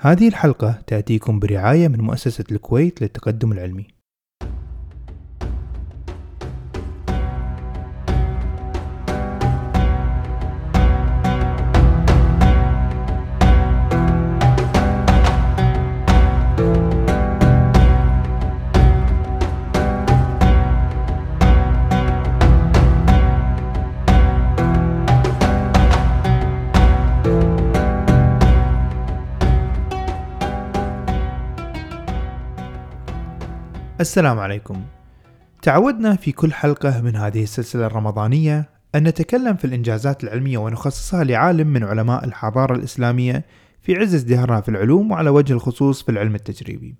هذه الحلقة تأتيكم برعاية من مؤسسة الكويت للتقدم العلمي. السلام عليكم. تعودنا في كل حلقة من هذه السلسلة الرمضانية أن نتكلم في الإنجازات العلمية ونخصصها لعالم من علماء الحضارة الإسلامية في عز ازدهارها في العلوم وعلى وجه الخصوص في العلم التجريبي.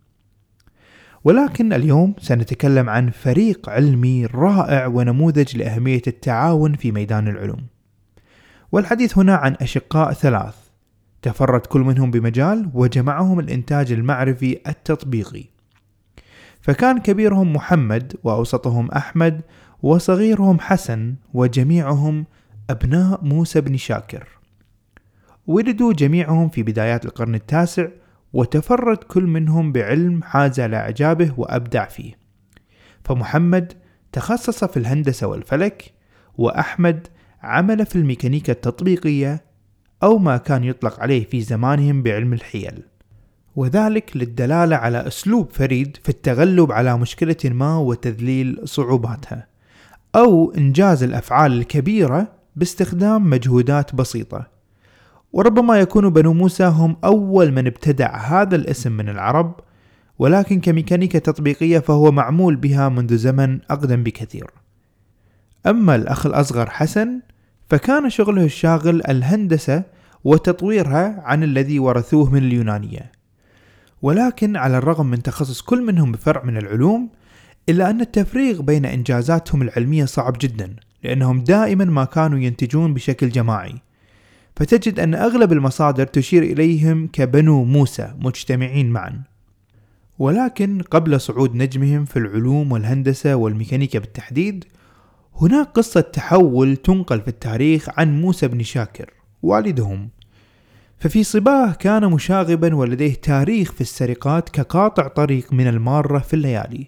ولكن اليوم سنتكلم عن فريق علمي رائع ونموذج لأهمية التعاون في ميدان العلوم. والحديث هنا عن أشقاء ثلاث تفرد كل منهم بمجال وجمعهم الإنتاج المعرفي التطبيقي. فكان كبيرهم محمد وأوسطهم أحمد وصغيرهم حسن وجميعهم أبناء موسى بن شاكر. ولدوا جميعهم في بدايات القرن التاسع وتفرد كل منهم بعلم حاز على إعجابه وأبدع فيه. فمحمد تخصص في الهندسة والفلك وأحمد عمل في الميكانيكا التطبيقية أو ما كان يطلق عليه في زمانهم بعلم الحيل. وذلك للدلالة على أسلوب فريد في التغلب على مشكلة ما وتذليل صعوباتها أو إنجاز الأفعال الكبيرة باستخدام مجهودات بسيطة. وربما يكون بنو موسى هم أول من ابتدع هذا الاسم من العرب ولكن كميكانيكا تطبيقية فهو معمول بها منذ زمن أقدم بكثير. أما الأخ الأصغر حسن فكان شغله الشاغل الهندسة وتطويرها عن الذي ورثوه من اليونانية. ولكن على الرغم من تخصص كل منهم بفرع من العلوم إلا أن التفريغ بين إنجازاتهم العلمية صعب جدا لأنهم دائما ما كانوا ينتجون بشكل جماعي. فتجد أن أغلب المصادر تشير إليهم كبنو موسى مجتمعين معا. ولكن قبل صعود نجمهم في العلوم والهندسة والميكانيكا بالتحديد هناك قصة تحول تنقل في التاريخ عن موسى بن شاكر والدهم. ففي صباه كان مشاغبا ولديه تاريخ في السرقات كقاطع طريق من المارة في الليالي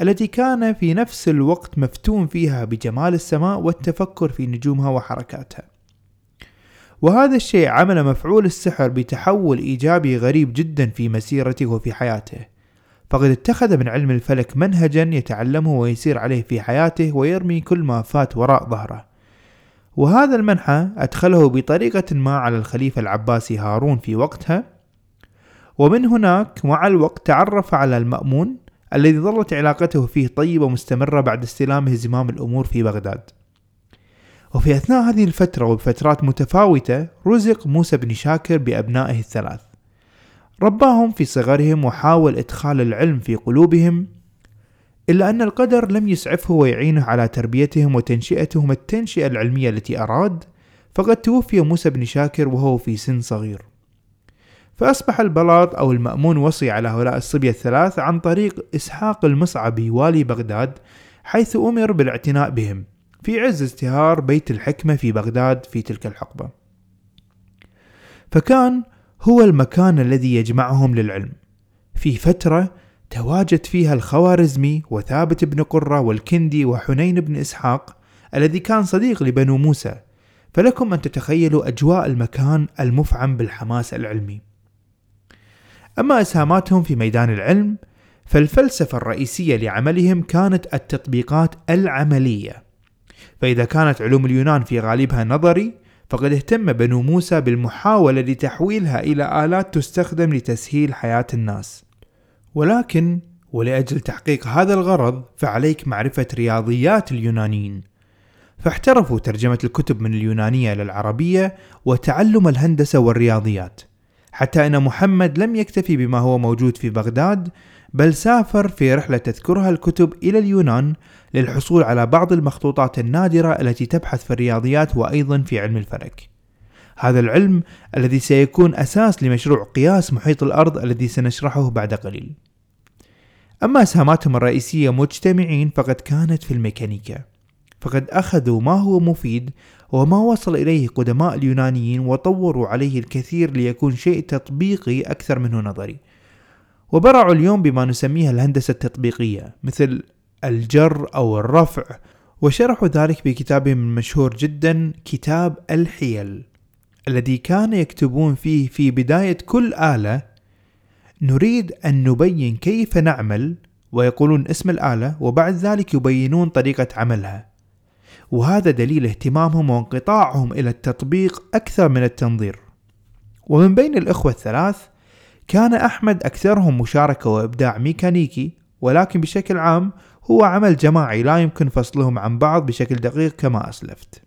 التي كان في نفس الوقت مفتون فيها بجمال السماء والتفكر في نجومها وحركاتها. وهذا الشيء عمل مفعول السحر بتحول إيجابي غريب جدا في مسيرته وفي حياته فقد اتخذ من علم الفلك منهجا يتعلمه ويسير عليه في حياته ويرمي كل ما فات وراء ظهره. وهذا المنحى أدخله بطريقة ما على الخليفة العباسي هارون في وقتها ومن هناك مع الوقت تعرف على المأمون الذي ظلت علاقته فيه طيبة مستمرة بعد استلامه زمام الأمور في بغداد. وفي أثناء هذه الفترة وبفترات متفاوتة رزق موسى بن شاكر بأبنائه الثلاث. رباهم في صغرهم وحاول إدخال العلم في قلوبهم إلا أن القدر لم يسعفه ويعينه على تربيتهم وتنشئتهم التنشئة العلمية التي أراد فقد توفي موسى بن شاكر وهو في سن صغير. فأصبح البلاط أو المأمون وصي على هؤلاء الصبية الثلاث عن طريق إسحاق المصعبي والي بغداد حيث أمر بالاعتناء بهم في عز ازدهار بيت الحكمة في بغداد في تلك الحقبة. فكان هو المكان الذي يجمعهم للعلم. في فترة تواجد فيها الخوارزمي وثابت بن قرة والكندي وحنين بن إسحاق الذي كان صديق لبنو موسى. فلكم أن تتخيلوا أجواء المكان المفعم بالحماس العلمي. أما إسهاماتهم في ميدان العلم فالفلسفة الرئيسية لعملهم كانت التطبيقات العملية. فإذا كانت علوم اليونان في غالبها نظري فقد اهتم بنو موسى بالمحاولة لتحويلها إلى آلات تستخدم لتسهيل حياة الناس. ولكن ولأجل تحقيق هذا الغرض فعليك معرفة رياضيات اليونانيين. فاحترفوا ترجمة الكتب من اليونانية إلى العربية وتعلم الهندسة والرياضيات. حتى أن محمد لم يكتفي بما هو موجود في بغداد بل سافر في رحلة تذكرها الكتب إلى اليونان للحصول على بعض المخطوطات النادرة التي تبحث في الرياضيات وأيضا في علم الفلك. هذا العلم الذي سيكون أساس لمشروع قياس محيط الأرض الذي سنشرحه بعد قليل. أما أسهاماتهم الرئيسية مجتمعين فقد كانت في الميكانيكا. فقد أخذوا ما هو مفيد وما وصل إليه قدماء اليونانيين وطوروا عليه الكثير ليكون شيء تطبيقي أكثر منه نظري. وبرعوا اليوم بما نسميها الهندسة التطبيقية مثل الجر أو الرفع. وشرحوا ذلك بكتابهم المشهور جدا كتاب الحيل. الذي كان يكتبون فيه في بداية كل آلة نريد أن نبين كيف نعمل ويقولون اسم الآلة وبعد ذلك يبينون طريقة عملها. وهذا دليل اهتمامهم وانقطاعهم إلى التطبيق أكثر من التنظير. ومن بين الإخوة الثلاث كان أحمد أكثرهم مشاركة وإبداع ميكانيكي ولكن بشكل عام هو عمل جماعي لا يمكن فصلهم عن بعض بشكل دقيق كما أسلفت.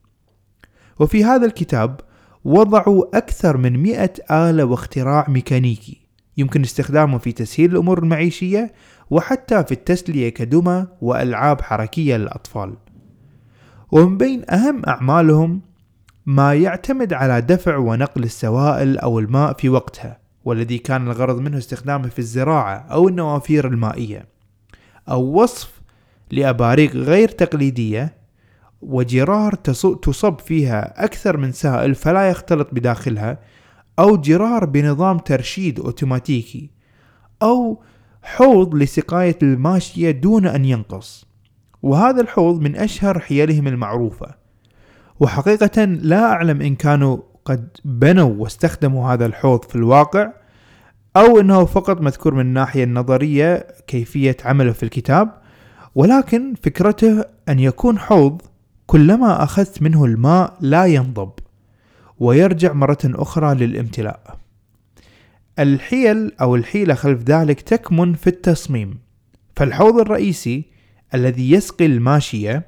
وفي هذا الكتاب وضعوا أكثر من مئة آلة واختراع ميكانيكي يمكن استخدامه في تسهيل الأمور المعيشية وحتى في التسلية كدمى وألعاب حركية للأطفال. ومن بين أهم أعمالهم ما يعتمد على دفع ونقل السوائل أو الماء في وقتها والذي كان الغرض منه استخدامه في الزراعة أو النوافير المائية أو وصف لأباريق غير تقليدية وجرار تصب فيها أكثر من سائل فلا يختلط بداخلها أو جرار بنظام ترشيد أوتوماتيكي أو حوض لسقاية الماشية دون أن ينقص. وهذا الحوض من أشهر حيلهم المعروفة. وحقيقة لا أعلم إن كانوا قد بنوا واستخدموا هذا الحوض في الواقع أو أنه فقط مذكور من الناحية النظرية كيفية عمله في الكتاب ولكن فكرته أن يكون حوض كلما أخذت منه الماء لا ينضب ويرجع مرة أخرى للامتلاء. الحيل أو الحيلة خلف ذلك تكمن في التصميم. فالحوض الرئيسي الذي يسقي الماشية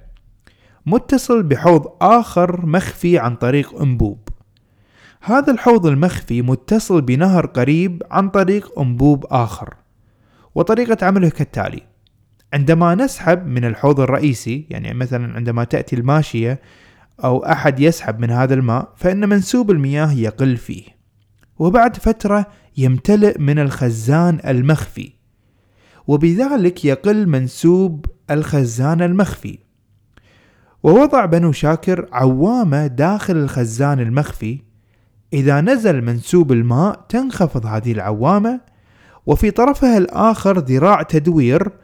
متصل بحوض آخر مخفي عن طريق أنبوب. هذا الحوض المخفي متصل بنهر قريب عن طريق أنبوب آخر وطريقة عمله كالتالي. عندما نسحب من الحوض الرئيسي يعني مثلا عندما تأتي الماشية أو أحد يسحب من هذا الماء فإن منسوب المياه يقل فيه. وبعد فترة يمتلئ من الخزان المخفي. وبذلك يقل منسوب الخزان المخفي. ووضع بنو شاكر عوامة داخل الخزان المخفي. إذا نزل منسوب الماء تنخفض هذه العوامة. وفي طرفها الآخر ذراع تدوير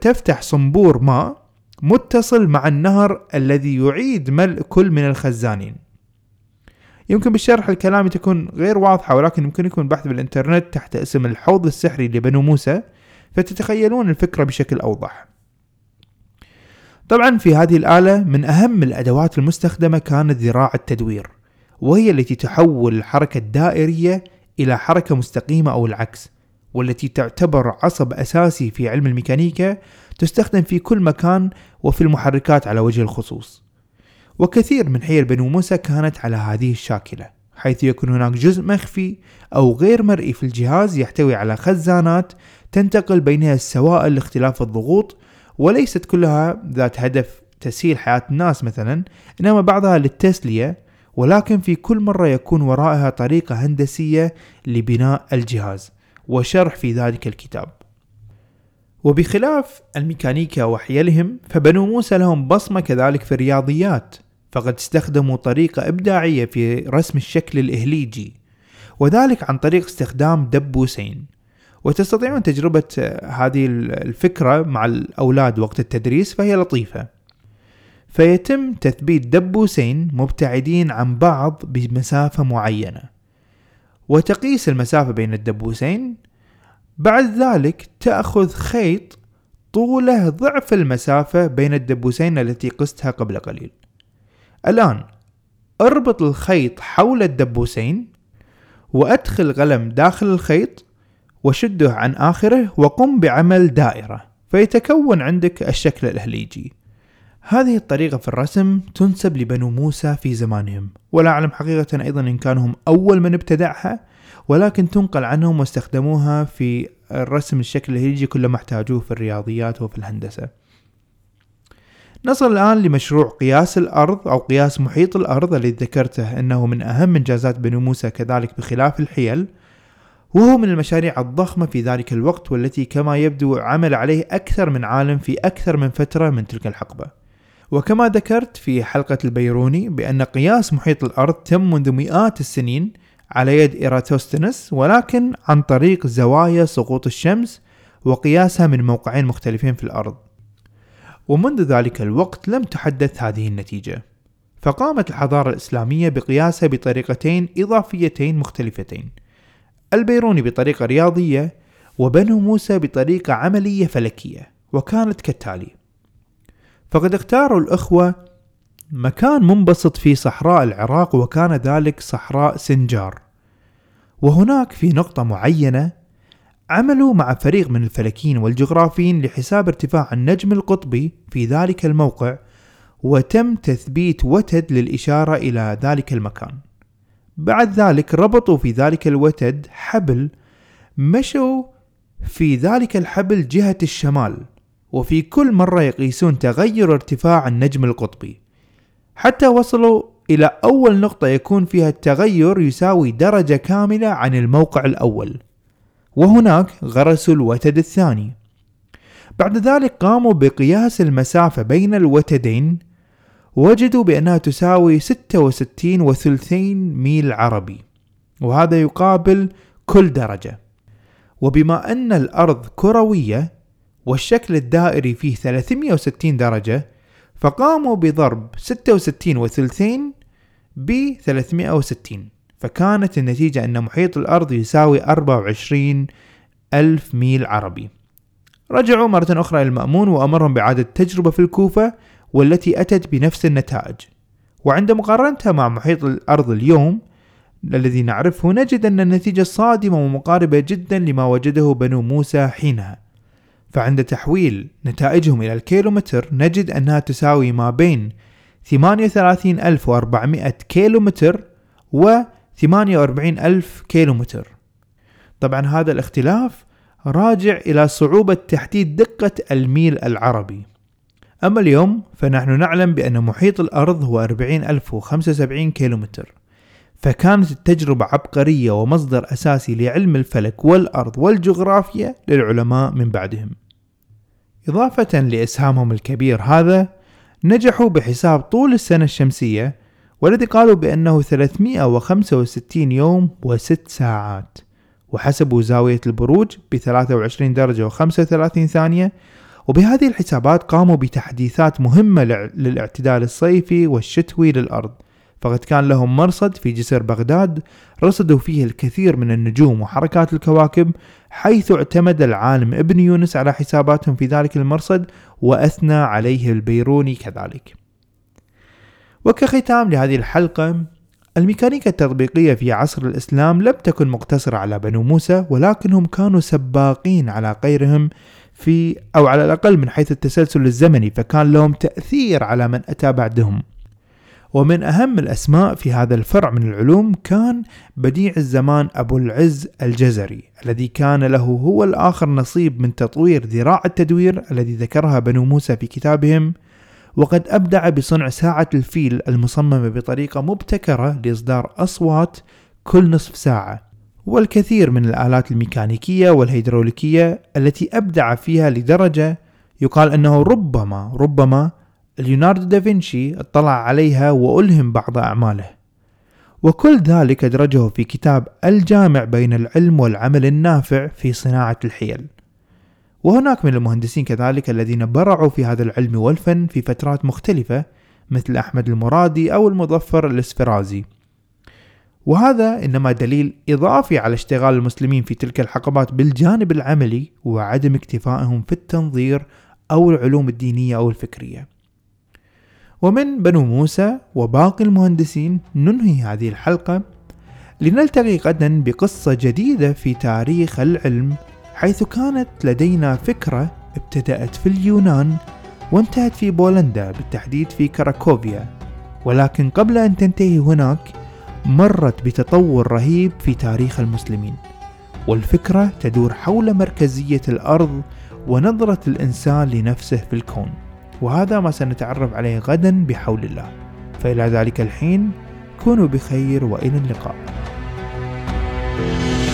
تفتح صنبور ماء متصل مع النهر الذي يعيد ملء كل من الخزانين. يمكن بالشرح الكلام تكون غير واضحة ولكن يمكن يكون بحث بالإنترنت تحت اسم الحوض السحري لبنو موسى فتتخيلون الفكرة بشكل أوضح. طبعا في هذه الآلة من أهم الأدوات المستخدمة كانت ذراع التدوير وهي التي تحول الحركة الدائرية إلى حركة مستقيمة أو العكس. والتي تعتبر عصب أساسي في علم الميكانيكا تستخدم في كل مكان وفي المحركات على وجه الخصوص. وكثير من حيل بنو موسى كانت على هذه الشاكلة حيث يكون هناك جزء مخفي أو غير مرئي في الجهاز يحتوي على خزانات تنتقل بينها السوائل لاختلاف الضغوط وليست كلها ذات هدف تسهيل حياة الناس مثلا إنما بعضها للتسلية ولكن في كل مرة يكون ورائها طريقة هندسية لبناء الجهاز. وشرح في ذلك الكتاب. وبخلاف الميكانيكا وحيلهم فبنو موسى لهم بصمة كذلك في الرياضيات فقد استخدموا طريقة إبداعية في رسم الشكل الإهليجي وذلك عن طريق استخدام دبوسين وتستطيعون تجربة هذه الفكرة مع الأولاد وقت التدريس فهي لطيفة. فيتم تثبيت دبوسين مبتعدين عن بعض بمسافة معينة. وتقيس المسافة بين الدبوسين. بعد ذلك تأخذ خيط طوله ضعف المسافة بين الدبوسين التي قستها قبل قليل. الآن أربط الخيط حول الدبوسين وأدخل قلم داخل الخيط وشده عن آخره وقم بعمل دائرة فيتكون عندك الشكل الأهليجي. هذه الطريقة في الرسم تنسب لبنو موسى في زمانهم ولا أعلم حقيقة أيضا إن كانوا هم أول من ابتدعها ولكن تنقل عنهم واستخدموها في الرسم الشكل الهيجي كلما احتاجوه في الرياضيات وفي الهندسة. نصل الآن لمشروع قياس الأرض أو قياس محيط الأرض الذي ذكرته أنه من أهم إنجازات بنو موسى كذلك بخلاف الحيل وهو من المشاريع الضخمة في ذلك الوقت والتي كما يبدو عمل عليه أكثر من عالم في أكثر من فترة من تلك الحقبة. وكما ذكرت في حلقة البيروني بأن قياس محيط الأرض تم منذ مئات السنين على يد إيراتوستينس ولكن عن طريق زوايا سقوط الشمس وقياسها من موقعين مختلفين في الأرض. ومنذ ذلك الوقت لم تحدث هذه النتيجة. فقامت الحضارة الإسلامية بقياسها بطريقتين إضافيتين مختلفتين. البيروني بطريقة رياضية وبنو موسى بطريقة عملية فلكية وكانت كالتالي فقد اختاروا الأخوة مكان منبسط في صحراء العراق وكان ذلك صحراء سنجار. وهناك في نقطة معينة عملوا مع فريق من الفلكيين والجغرافيين لحساب ارتفاع النجم القطبي في ذلك الموقع وتم تثبيت وتد للإشارة إلى ذلك المكان. بعد ذلك ربطوا في ذلك الوتد حبل مشوا في ذلك الحبل جهة الشمال. وفي كل مرة يقيسون تغير ارتفاع النجم القطبي. حتى وصلوا إلى أول نقطة يكون فيها التغير يساوي درجة كاملة عن الموقع الأول. وهناك غرسوا الوتد الثاني. بعد ذلك قاموا بقياس المسافة بين الوتدين. وجدوا بأنها تساوي 66 وثلثين ميل عربي. وهذا يقابل كل درجة. وبما أن الأرض كروية والشكل الدائري فيه 360 درجة فقاموا بضرب 66 وثلثين ب 360 فكانت النتيجة أن محيط الأرض يساوي 24 ألف ميل عربي. رجعوا مرة أخرى إلى المأمون وأمرهم بإعادة التجربة في الكوفة والتي أتت بنفس النتائج. وعند مقارنتها مع محيط الأرض اليوم الذي نعرفه نجد أن النتيجة صادمة ومقاربة جدا لما وجده بنو موسى حينها. فعند تحويل نتائجهم إلى الكيلومتر نجد أنها تساوي ما بين 38400 كيلومتر و 48000 كيلومتر. طبعا هذا الاختلاف راجع إلى صعوبة تحديد دقة الميل العربي. أما اليوم فنحن نعلم بأن محيط الأرض هو 40075 كيلومتر فكانت التجربة عبقرية ومصدر أساسي لعلم الفلك والأرض والجغرافيا للعلماء من بعدهم. إضافة لإسهامهم الكبير هذا نجحوا بحساب طول السنة الشمسية والذي قالوا بأنه 365 يوم وست ساعات. وحسبوا زاوية البروج ب 23 درجة و35 ثانية وبهذه الحسابات قاموا بتحديثات مهمة للاعتدال الصيفي والشتوي للأرض. فقد كان لهم مرصد في جسر بغداد رصدوا فيه الكثير من النجوم وحركات الكواكب حيث اعتمد العالم ابن يونس على حساباتهم في ذلك المرصد وأثنى عليه البيروني كذلك. وكختام لهذه الحلقة الميكانيكا التطبيقية في عصر الإسلام لم تكن مقتصرة على بنو موسى ولكنهم كانوا سباقين على غيرهم في أو على الأقل من حيث التسلسل الزمني فكان لهم تأثير على من أتى بعدهم. ومن أهم الأسماء في هذا الفرع من العلوم كان بديع الزمان أبو العز الجزري الذي كان له هو الآخر نصيب من تطوير ذراع التدوير الذي ذكرها بنو موسى في كتابهم. وقد أبدع بصنع ساعة الفيل المصممة بطريقة مبتكرة لإصدار أصوات كل نصف ساعة. والكثير من الآلات الميكانيكية والهيدروليكية التي أبدع فيها لدرجة يقال أنه ربما ربما ليوناردو دافنشي اطلع عليها وألهم بعض أعماله. وكل ذلك أدرجه في كتاب الجامع بين العلم والعمل النافع في صناعة الحيل. وهناك من المهندسين كذلك الذين برعوا في هذا العلم والفن في فترات مختلفة مثل أحمد المرادي أو المظفر الإسفرازي. وهذا إنما دليل إضافي على اشتغال المسلمين في تلك الحقبات بالجانب العملي وعدم اكتفائهم في التنظير أو العلوم الدينية أو الفكرية. ومن بنو موسى وباقي المهندسين ننهي هذه الحلقة لنلتقي غدا بقصة جديدة في تاريخ العلم حيث كانت لدينا فكرة ابتدأت في اليونان وانتهت في بولندا بالتحديد في كراكوفيا. ولكن قبل أن تنتهي هناك مرت بتطور رهيب في تاريخ المسلمين. والفكرة تدور حول مركزية الأرض ونظرة الإنسان لنفسه في الكون. وهذا ما سنتعرف عليه غدا بحول الله. فإلى ذلك الحين كونوا بخير وإلى اللقاء. thank you